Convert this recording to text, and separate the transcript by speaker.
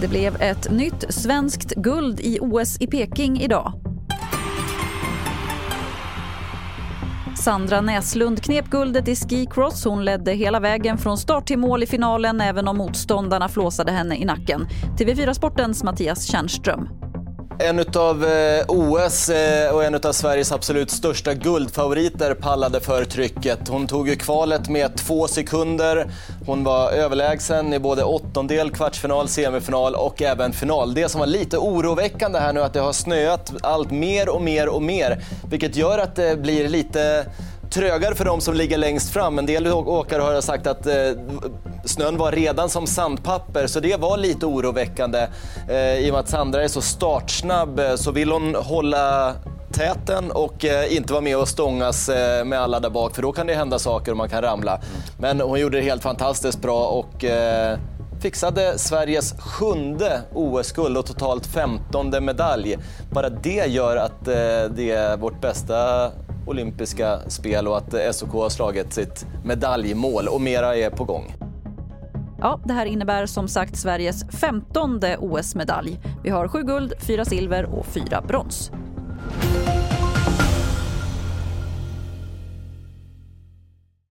Speaker 1: Det blev ett nytt svenskt guld i OS i Peking idag. Sandra Näslund knep guldet i skicross. Hon ledde hela vägen från start till mål i finalen även om motståndarna flåsade henne i nacken. TV4 Sportens Mattias Tjernström.
Speaker 2: En av eh, OS eh, och en av Sveriges absolut största guldfavoriter pallade för trycket. Hon tog ju kvalet med två sekunder. Hon var överlägsen i både åttondel, kvartsfinal, semifinal och även final. Det som var lite oroväckande här nu är att det har snöat allt mer och mer och mer, vilket gör att det blir lite trögare för de som ligger längst fram. En del åkare har sagt att eh, snön var redan som sandpapper, så det var lite oroväckande. Eh, I och med att Sandra är så startsnabb eh, så vill hon hålla täten och eh, inte vara med och stångas med alla där bak, för då kan det hända saker och man kan ramla. Men hon gjorde det helt fantastiskt bra och fixade Sveriges sjunde OS-guld och totalt femtonde medalj. Bara det gör att det är vårt bästa olympiska spel och att SOK har slagit sitt medaljmål och mera är på gång.
Speaker 1: Ja, det här innebär som sagt Sveriges femtonde OS-medalj. Vi har sju guld, fyra silver och fyra brons.